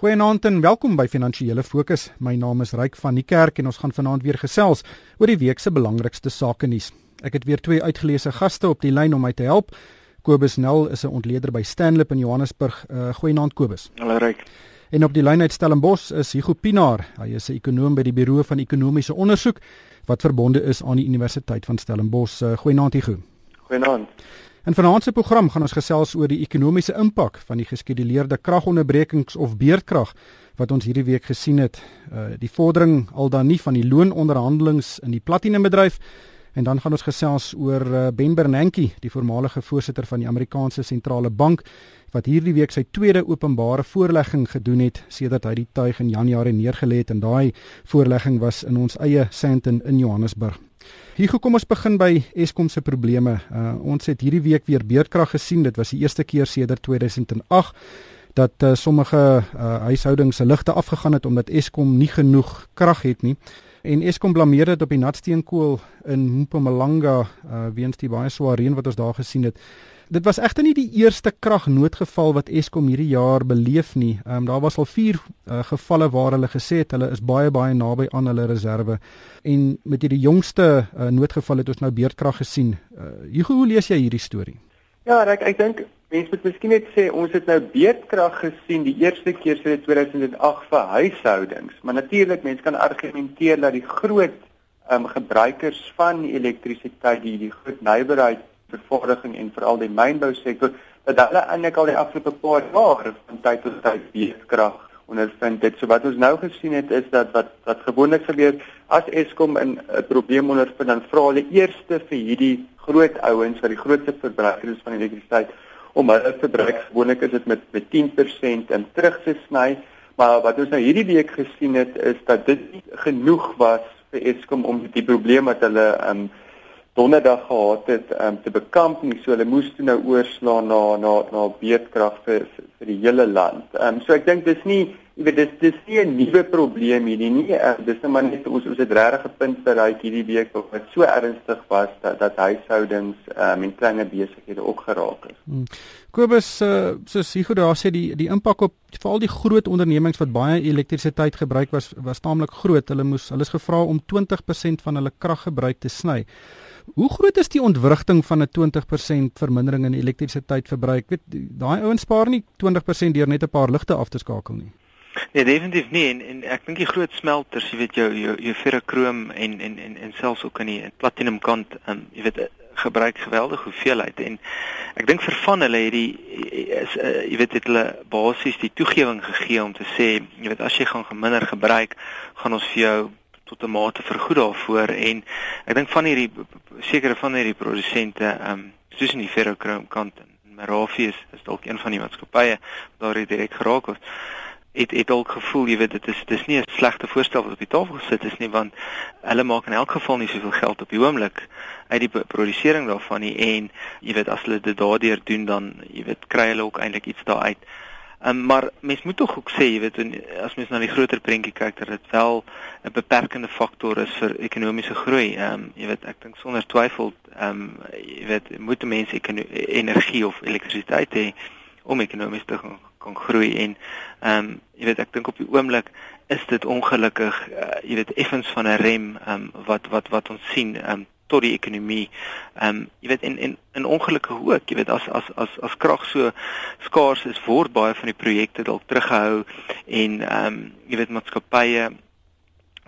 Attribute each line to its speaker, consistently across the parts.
Speaker 1: Goeienaand en welkom by Finansiële Fokus. My naam is Ryk van die Kerk en ons gaan vanaand weer gesels oor die week se belangrikste sake nuus. Ek het weer twee uitgeleese gaste op die lyn om my te help. Kobus Nel is 'n ontleder by Stanlip in Johannesburg. Uh, Goeienaand Kobus.
Speaker 2: Hallo Ryk.
Speaker 1: En op die lyn uit Stellenbosch is Hugo Pinaar. Hy is 'n ekonoom by die Buro van Ekonomiese Onderzoek wat verbonde is aan die Universiteit van Stellenbosch. Uh, Goeienaand Hugo.
Speaker 2: Goeienaand.
Speaker 1: In vanaand se program gaan ons gesels oor die ekonomiese impak van die geskeduleerde kragonderbrekings of beurtkrag wat ons hierdie week gesien het. Uh die vordering al dan nie van die loononderhandelinge in die platinumbedryf en dan gaan ons gesels oor uh, Ben Bernanke, die voormalige voorsitter van die Amerikaanse sentrale bank wat hierdie week sy tweede openbare voorlegging gedoen het sedert hy die tuig in Januarie neergelê het en daai voorlegging was in ons eie Sandton in Johannesburg. Hier kom ons begin by Eskom se probleme. Uh, ons het hierdie week weer beurtkrag gesien. Dit was die eerste keer sedert 2008 dat uh, sommige uh, huishoudings se ligte afgegaan het omdat Eskom nie genoeg krag het nie. En Eskom blameer dit op die natsteenkool in Mpumalanga uh, weens die baie swaar reën wat ons daar gesien het. Dit was egter nie die eerste kragnoodgeval wat Eskom hierdie jaar beleef nie. Ehm um, daar was al 4 uh, gevalle waar hulle gesê het hulle is baie baie naby aan hulle reserve. En met hierdie jongste uh, noodgeval het ons nou beurtkrag gesien. Uh, Hugo, hoe lees jy hierdie storie?
Speaker 2: Ja, ek ek dink mense moet miskien net sê ons het nou beurtkrag gesien die eerste keer sedert 2008 vir huishoudings. Maar natuurlik mense kan argumenteer dat die groot ehm um, gebruikers van elektrisiteit, die die groot nywerheid vervaardiging en veral die mynbou sektor dat hulle eintlik al die afgelope paar jaar van tyd tot tyd beeskrag ondervind dit. So wat ons nou gesien het is dat wat wat gewoonlik gebeur as Eskom 'n probleem ondervind dan vra hulle eers vir hierdie groot ouens wat die grootste verbruikers van elektrisiteit om hulle verbruik gewoonlik is dit met met 10% in terug te sny. Maar wat ons nou hierdie week gesien het is dat dit nie genoeg was vir Eskom om die probleem wat hulle um, donderdag gehad het um, te bekamp nie so hulle moes toe nou oorslaan na na na beerdkrag vir, vir vir die hele land. Ehm um, so ek dink dis nie jy weet dis dis nie 'n nuwe probleem hierdie nie. Uh, dis net maar net ons ons het regtig 'n punt bereik hierdie week wat so ernstig was dat dat huishoudings ehm um, en klein besighede ook geraak is. Hmm.
Speaker 1: Kobus uh, soos Hugo daar sê die die impak op veral die groot ondernemings wat baie elektrisiteit gebruik was was taamlik groot. Hulle moes hulle is gevra om 20% van hulle kraggebruik te sny. Hoe groot is die ontwrigting van 'n 20% vermindering in elektrisiteitsverbruik? Weet daai ouens spaar nie 20% deur net 'n paar ligte af te skakel nie.
Speaker 3: Nee, definitief nie en, en ek dink die groot smelters, jy weet jou jou, jou ferrokroom en en en en selfs ook aan die platinum kant, um, jy weet gebruik geweldig hoeveelheid en ek dink vir van hulle het die is uh, jy weet het hulle basies die toegewing gegee om te sê jy weet as jy gaan minder gebruik gaan ons vir jou tot 'n mate vergoed daarvoor en ek dink van hierdie sekere van hierdie produsente ehm um, soos in die ferrochrome kant en Merafi is is dalk een van die maatskappye waar dit direk geraak het het het dalk gevoel jy weet dit is dis nie 'n slegte voorstel wat op die tafel gesit is nie want hulle maak in elk geval nie soveel geld op die oomblik uit die produsering daarvan nie en jy weet as hulle dit daardeur doen dan jy weet kry hulle ook eintlik iets daaruit Um, maar mens moet tog ook sê, jy weet, as mens na die groter prentjie kyk, dat dit wel 'n beperkende faktor is vir ekonomiese groei. Ehm um, jy weet, ek dink sonder twyfel, ehm um, jy weet, moet mense energie of elektrisiteit hê om ekonomies te kan, kan groei en ehm um, jy weet, ek dink op die oomblik is dit ongelukkig, uh, jy weet, effens van 'n rem ehm um, wat wat wat ons sien ehm um, tot die ekonomie. Ehm um, jy weet en en in ongelukkige ook, jy weet as as as as krag so skaars is, word baie van die projekte dalk teruggehou en ehm um, jy weet maatskappye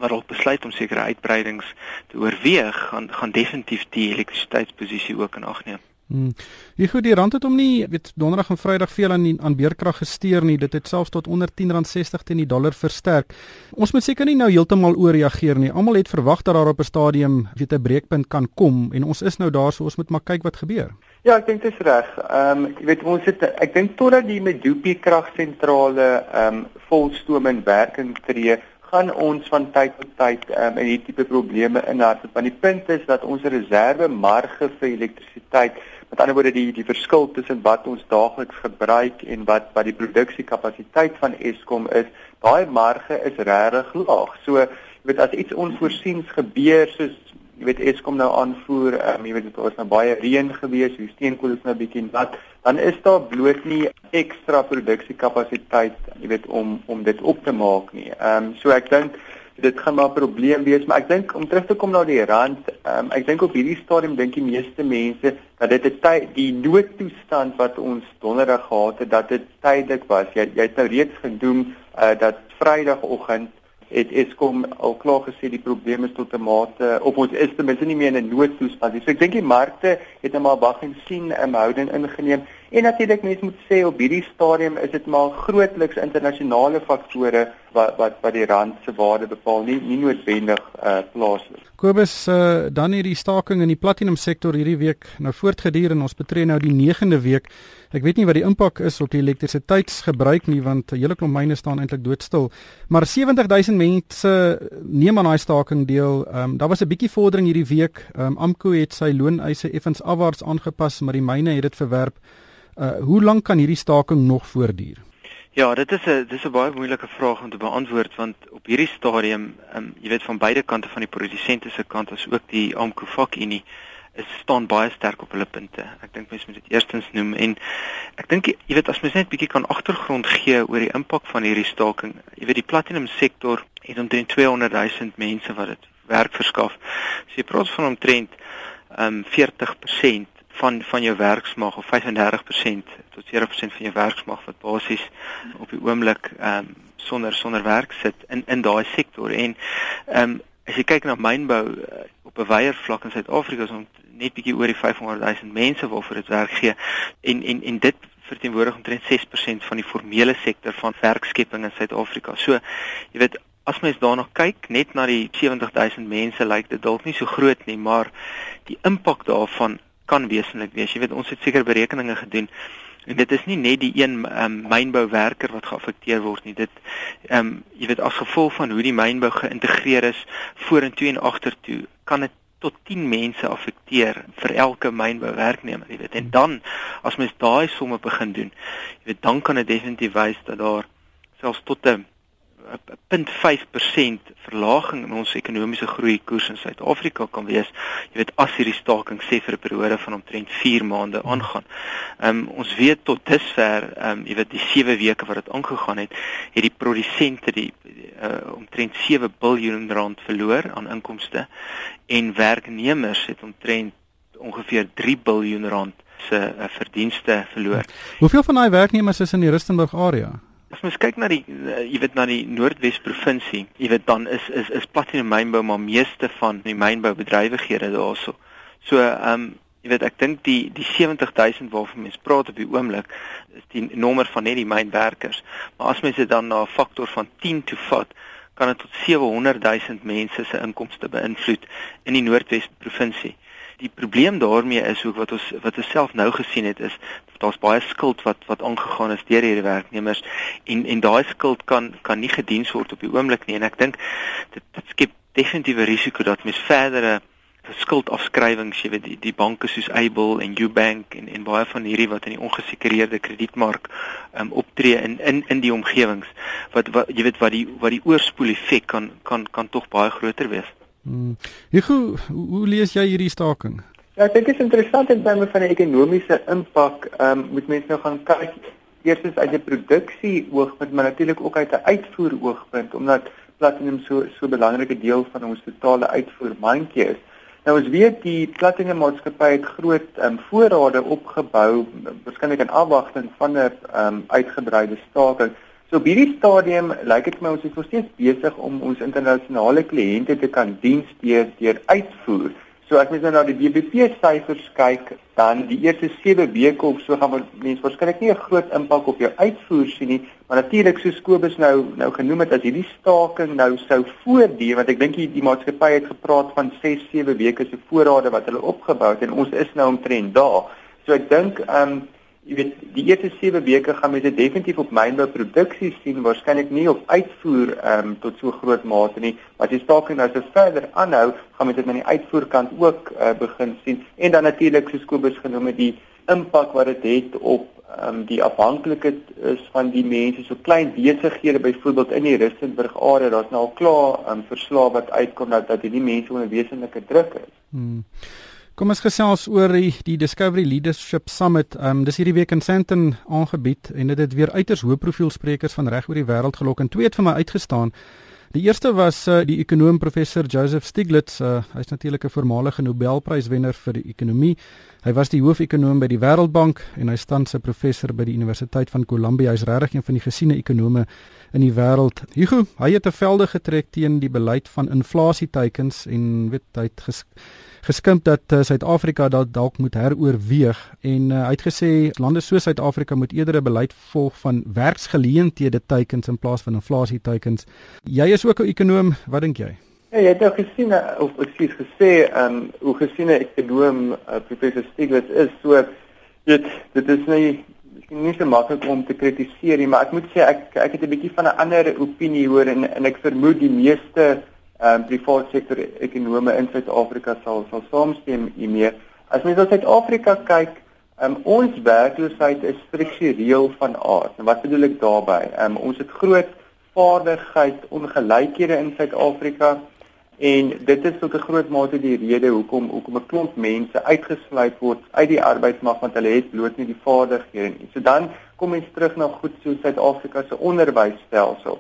Speaker 3: wat al besluit om sekere uitbreidings te oorweeg, gaan gaan definitief die elektrisiteitsposisie ook in ag neem.
Speaker 1: Hmm. Wie goed die rand het hom nie weet donderdag en vrydag veel aan aan beerkrag gesteer nie. Dit het selfs tot onder R10.60 teen die dollar versterk. Ons moet seker nie nou heeltemal ooreageer nie. Almal het verwag dat daar op 'n stadium weet 'n breekpunt kan kom en ons is nou daar so ons moet maar kyk wat gebeur.
Speaker 2: Ja, ek dink dit is reg. Ehm um, jy weet ons het ek dink totdat die Medupi kragsentrale ehm um, volstoom in werking tree gaan ons van tyd tot tyd um, in hierdie tipe probleme inhard. Want die punt is dat ons reserve marge vir elektrisiteit, met ander woorde die die verskil tussen wat ons daagliks gebruik en wat wat die produksiekapasiteit van Eskom is, daai marge is regtig laag. So, jy weet as iets onvoorsiens gebeur soos jy weet Eskom nou aanvoer, um, jy weet dit was nou baie reën gewees, die steenkool is nou bietjie nat, dan is daar bloot nie ekstra produksiekapasiteit, jy weet, om om dit op te maak nie. Ehm um, so ek dink dit gaan maar 'n probleem wees, maar ek dink om terug te kom na die rand, um, ek dink op hierdie stadium dink die meeste mense dat dit 'n tyd die noodtoestand wat ons donderdag gehad het, dat dit tydelik was. Jy jy het nou reeds genoem uh, dat Vrydagoggend het Eskom al klaar gesê die probleem is tot 'n mate of ons is ten minste nie meer in 'n noodtoestand nie. So ek dink die markte het nou maar wag en sien 'n houding ingeneem. En natuurlik mense moet sê op hierdie stadium is dit maar grootliks internasionale faktore wat wat wat die rand se waarde bepaal, nie nie noodwendig uh plaaslik.
Speaker 1: Kobus, uh, dan hierdie staking in die platinum sektor hierdie week nou voortgeduur en ons betree nou die 9de week. Ek weet nie wat die impak is op die elektrisiteitsgebruik nie want hele klomp myne staan eintlik doodstil. Maar 70000 mense neem aan daai staking deel. Ehm um, daar was 'n bietjie vordering hierdie week. Ehm um, Amco het sy looneise effens afwaarts aangepas, maar die myne het dit verwerp. Uh hoe lank kan hierdie staking nog voortduur?
Speaker 3: Ja, dit is 'n dis 'n baie moeilike vraag om te beantwoord want op hierdie stadium, um, jy weet van beide kante van die produsente se kant as ook die Amco vakunie is staan baie sterk op hulle punte. Ek dink mense moet dit eerstens noem en ek dink jy weet as mens net bietjie kan agtergrond gee oor die impak van hierdie staking. Jy weet die platinum sektor het omtrent 200 000 mense wat dit werk verskaf. So jy praat van omtrent um 40% van van jou werksmag of 35% tot 40% van jou werksmag wat basies op die oomblik um sonder sonder werk sit in in daai sektor en um as jy kyk na mynbou uh, op 'n wyeer vlak in Suid-Afrika is ons net bietjie oor die 500 000 mense waarvoor dit werk gee en en en dit verteenwoordig omtrent 6% van die formele sektor van werkskepping in Suid-Afrika. So jy weet as mens daarna kyk net na die 70 000 mense lyk dit dalk nie so groot nie, maar die impak daarvan kan wesentlik wees. Jy weet ons het seker berekeninge gedoen en dit is nie net die een um, mynbouwerker wat geaffekteer word nie. Dit ehm um, jy weet as gevolg van hoe die mynbou geïntegreer is vorentoe en agtertoe, kan dit tot 10 mense affekteer vir elke mynbouwerknemer, jy weet. En dan as mens daai somme begin doen, jy weet, dan kan dit definitief wys dat daar selfs tot 'n 0.5% verlaging in ons ekonomiese groei koers in Suid-Afrika kan wees. Jy weet as hierdie staking sê vir 'n periode van omtrent 4 maande aangaan. Ehm um, ons weet tot dusver ehm um, jy weet die 7 weke wat dit aangegaan het, het die produsente die uh, omtrent 7 miljard rand verloor aan inkomste en werknemers het omtrent ongeveer 3 miljard rand se uh, verdienste verloor.
Speaker 1: Hoeveel van daai werknemers is in die Rustenburg area?
Speaker 3: As mens kyk na die uh, jy weet na die Noordwes provinsie, jy weet dan is is is platinum mynbou maar meeste van die mynboubedrywighede daarso. So ehm um, jy weet ek dink die die 70000 waarvan mense praat op die oomblik is die nommer van net die mynwerkers. Maar as mens dit dan na 'n faktor van 10 toe vat, kan dit tot 700000 mense se inkomste beïnvloed in die Noordwes provinsie die probleem daarmee is ook wat ons wat ons self nou gesien het is daar's baie skuld wat wat aangegaan is deur hierdie werknemers en en daai skuld kan kan nie gedien word op die oomblik nie en ek dink dit, dit skep definitiewe risiko dat mens verdere skuldafskrywings, jy weet die die banke soos Able en Ubank en en baie van hierdie wat in die ongesekureerde kredietmark um, optree in in in die omgewings wat wat jy weet wat die wat die oorspoel effek kan kan kan tog baie groter wees.
Speaker 1: Hmm. Hoe hoe lees jy hierdie staking?
Speaker 2: Ja, ek dink dit is interessant in terme van die ekonomiese impak. Ehm um, moet mense nou gaan kyk eerstens uit 'n produksie oogpunt, maar natuurlik ook uit 'n uitvoer oogpunt omdat platinum so so 'n belangrike deel van ons totale uitvoermandjie is. Nou ons weet die platinum maatskappy het groot ehm um, voorrade opgebou, waarskynlik in afwagting van 'n ehm um, uitgebreide staking. So op hierdie stadium lyk dit my ons is nog steeds besig om ons internasionale kliënte te kan dien deur deur uitvoer. So as mens nou na die BBP syfers kyk, dan die eerste 7 weke of so gaan mense waarskynlik nie 'n groot impak op jou uitvoer sien nie, maar natuurlik soos Kobus nou nou genoem het as hierdie staking nou sou voortduur, want ek dink die, die maatskappy het gepraat van 6 7 weke se voorrade wat hulle opgebou het en ons is nou omtrent daar. So ek dink ehm um, jy weet die eerste 7 weke gaan mense definitief op mynbouproduksie sien waarskynlik nie op uitvoer ehm um, tot so groot mate nie maar as die staking nou so verder aanhou gaan mense dit aan die uitvoerkant ook uh, begin sien en dan natuurlik soos Kobus genoem het die impak wat dit het, het op ehm um, die afhanklikheid is van die mense so klein besighede byvoorbeeld in die Rustenburg area daar's nou al klaar ehm um, verslae wat uitkom dat dat hierdie mense onder wesenlike druk is.
Speaker 1: Hmm. Kom ons gesels oor die, die Discovery Leadership Summit. Ehm um, dis hierdie week in Sandton aangebied en dit het weer uiters hoë profiel sprekers van reg oor die wêreld gelok en twee het vir my uitgestaan. Die eerste was uh, die ekonom professor Joseph Stiglitz. Uh, Hy's natuurlik 'n voormalige Nobelpryswenner vir die ekonomie. Hy was die hoofekonoom by die Wêreldbank en hy staan se professor by die Universiteit van Columbia. Hy's regtig een van die gesiene ekonome in die wêreld. Hugo, hy het 'n velde getrek teen die beleid van inflasieteikens en weet hy het ges geskimp dat uh, Suid-Afrika dat dalk moet heroorweeg en uh, hy het gesê lande soos Suid-Afrika moet eerder 'n beleid volg van werksgeleenthede teikens in plaas van inflasie teikens. Jy is ook 'n ekonom, wat dink jy?
Speaker 2: Ja, jy het nou gesien eh, of presies gesê, ehm um, hoe gesien 'n ekonom uh, professor Stiglitz is so dit dit is nie miskien nie so maklik om te kritiseer nie, maar ek moet sê ek ek het 'n bietjie van 'n ander opinie hoor en en ek vermoed die meeste ehm um, private sektor ekonome in Suid-Afrika sal sal saamstem hiermee. As mens na Suid-Afrika kyk, ehm um, ons werkloosheid is struktureel van aard. En wat bedoel ek daarmee? Ehm um, ons het groot vaardigheid ongelykhede in Suid-Afrika en dit is tot 'n groot mate die rede hoekom hoekom 'n klomp mense uitgesluit word uit die arbeidsmag want hulle het bloot nie die vaardighede nie. So dan kom ons terug na goed so Suid-Afrika se onderwysstelsel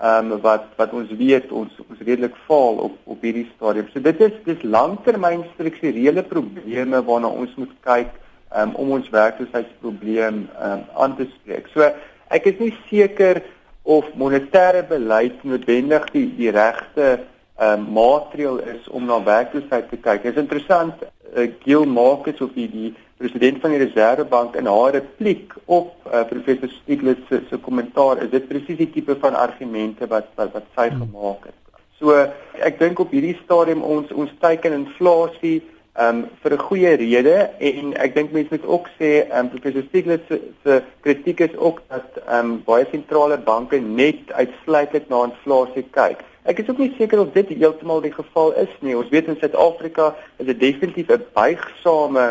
Speaker 2: ehm um, wat wat ons weet ons ons redelik faal op op hierdie stadium. So dit is dis langtermyn strukturele probleme waarna ons moet kyk um, om ons werkloosheidsprobleem um, aan te spreek. So ek is nie seker of monetêre beleid noodwendig die die regte um, maatreel is om na werkloosheid te kyk. Dit is interessant uh, Gil Marcus of die, die president van die Reservebank in haar repliek op uh, professor Stiglitz se se kommentaar is dit presies die tipe van argumente wat wat, wat sy hmm. gemaak het. So ek dink op hierdie stadium ons ons teiken inflasie um vir 'n goeie rede en ek dink mense moet ook sê um professor Stiglitz se, se kritiek is ook dat um baie sentrale banke net uitsluitlik na inflasie kyk. Ek is ook nie seker of dit heeltemal die geval is nie. Ons weet in Suid-Afrika is dit definitief 'n buigsame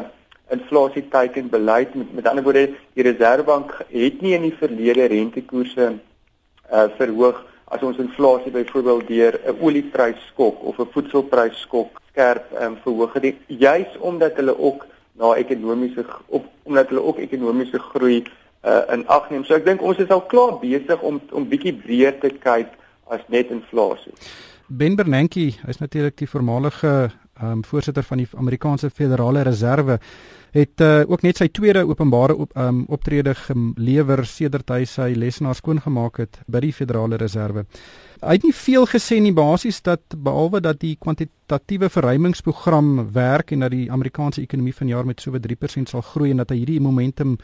Speaker 2: inflasie teiken beleid met met ander woorde die reservebank het nie in die verlede rentekoerse uh verhoog as ons inflasie byvoorbeeld deur 'n oliepryse skok of 'n voedselpryse skok skerp um, verhoog het juis omdat hulle ook na ekonomiese op omdat hulle ook ekonomiese groei uh in ag neem. So ek dink ons is al klaar besig om om bietjie breër te kyk as net inflasie.
Speaker 1: Ben Bernanke, is natuurlik die voormalige um, voorsitter van die Amerikaanse Federale Reserve het uh, ook net sy tweede openbare op, um, optrede gelewer sedert hy sy lesenaar skoongemaak het by die Federale Reserve. Hy het nie veel gesê nie basies dat behalwe dat die kwantitatiewe verruimingsprogram werk en dat die Amerikaanse ekonomie vanjaar met so 'n 3% sal groei en dat hy hierdie momentum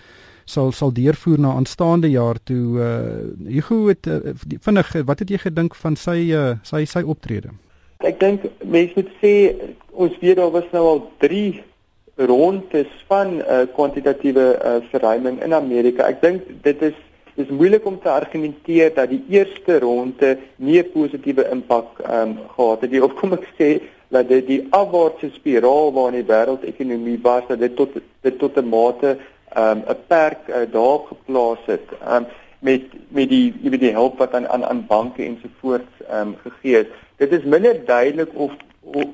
Speaker 1: sal sal deurvoer na aanstaande jaar toe uh Hugo het uh, vinnig wat het jy gedink van sy uh, sy sy optrede?
Speaker 2: Ek dink mense moet sê ons weet daar was nou al 3 rondes van uh, kwantitatiewe uh, verruiming in Amerika. Ek dink dit is dis moeilik om te argumenteer dat die eerste ronde nie 'n positiewe impak um, gehad het nie. Of kom ek sê dat dit die afwaartse spiraal waarin die wêreldekonomie was, dat dit tot dit tot 'n mate 'n um, perk uh, daarop geplaas het. Um, met met die met die hulp wat aan aan aan banke ensovoorts um, gegee is. Dit is minder duidelik of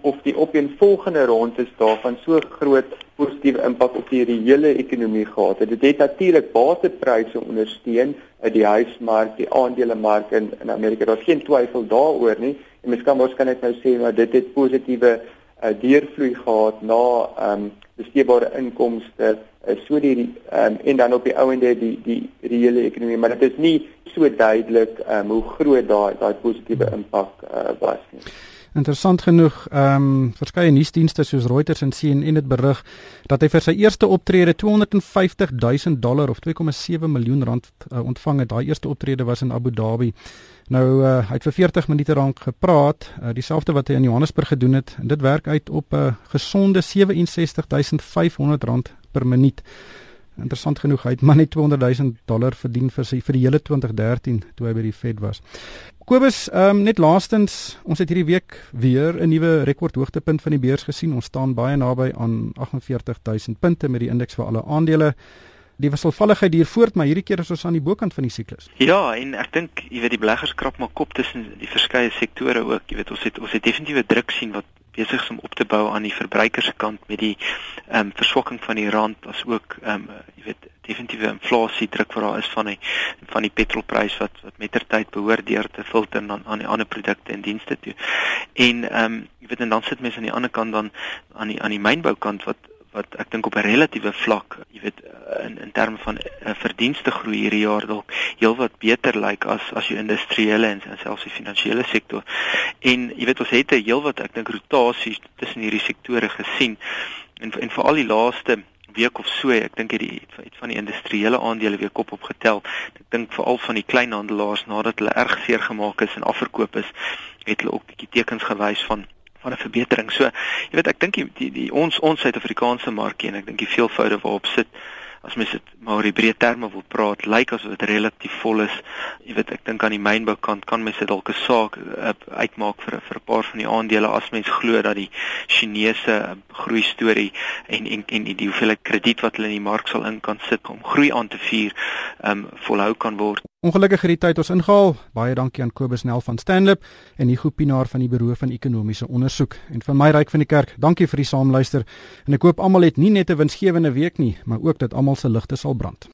Speaker 2: of die opeenvolgende rondes daarvan so groot positiewe impak op die reële ekonomie gehad het. Dit het natuurlik basepryse ondersteun uit die huismark, die aandelemark in in Amerika. Daar's geen twyfel daaroor nie. En mens kan mos kan net nou sê maar dit het positiewe uh, deurvloei gehad na ehm um, besteedbare inkomste so die um, en dan op die ou ende die die reële ekonomie, maar dit is nie so duidelik um, hoe groot daai daai positiewe impak uh, was nie.
Speaker 1: Interessant genoeg, ehm um, verskeie nuusdienste soos Reuters en CNN het berig dat hy vir sy eerste optrede 250 000 dollar of 2,7 miljoen rand uh, ontvang het. Daai eerste optrede was in Abu Dhabi. Nou uh, hy het vir 40 minute lank gepraat, uh, dieselfde wat hy in Johannesburg gedoen het en dit werk uit op 'n uh, gesonde 67500 rand per minuut. Interessant genoeg, hy het maar net 200 000 dollar verdien vir sy vir die hele 2013 toe hy by die Fed was. Kobus, ehm um, net laastens, ons het hierdie week weer 'n nuwe rekordhoogtepunt van die beurs gesien. Ons staan baie naby aan 48000 punte met die indeks vir alle aandele. Die wisselvalligheid duur voort, maar hierdie keer is ons aan die bokant van die siklus.
Speaker 3: Ja, en ek dink jy weet die beleggers krap maar kop tussen die verskeie sektore ook. Jy weet ons het ons het definitiewe druk sien wat besig is om op te bou aan die verbruikerskant met die ehm um, verswakking van die rand as ook ehm um, jy weet definitiewe inflasie druk wat daar is van die van die petrolprys wat wat mettertyd behoort deur te filter aan aan die ander produkte en dienste toe. En ehm um, jy weet en dan sit mense aan die ander kant dan aan die aan die mynboukant wat wat ek dink op 'n relatiewe vlak, jy weet in in terme van uh, verdienste groei hierdie jaar dalk heelwat beter lyk as as jou industriële en, en selfs die finansiële sektor. En jy weet ons het 'n heelwat ek dink rotasies tussen hierdie sektore gesien en en veral die laaste week of so, ek dink het die het van die industriële aandele weer kop opgetel. Ek dink veral van die kleinhandelaars nadat hulle erg seer gemaak is en afverkoop is, het hulle ook bietjie tekens gewys van van 'n verbetering. So, jy weet, ek dink die, die die ons ons Suid-Afrikaanse markie en ek dink die veelvoude waarop sit as mens dit maar in breë terme wil praat, lyk asof dit relatief vol is. Jy weet, ek dink aan die mynboukant kan mense dalk 'n saak uh, uitmaak vir vir 'n paar van die aandele as mens glo dat die Chinese uh, groei storie en en en die hoeveelheid krediet wat hulle in die mark sal in kan sit om groei aan te vier, ehm um, volhou kan word.
Speaker 1: Ongelukkig het die tyd ons ingehaal. Baie dankie aan Kobus Nel van Stanlip en Hugo Pinaar van die Buro van Ekonomiese Onderzoek en van my ryk van die kerk. Dankie vir die saamluister en ek hoop almal het nie net 'n winsgewende week nie, maar ook dat almal se ligte sal brand.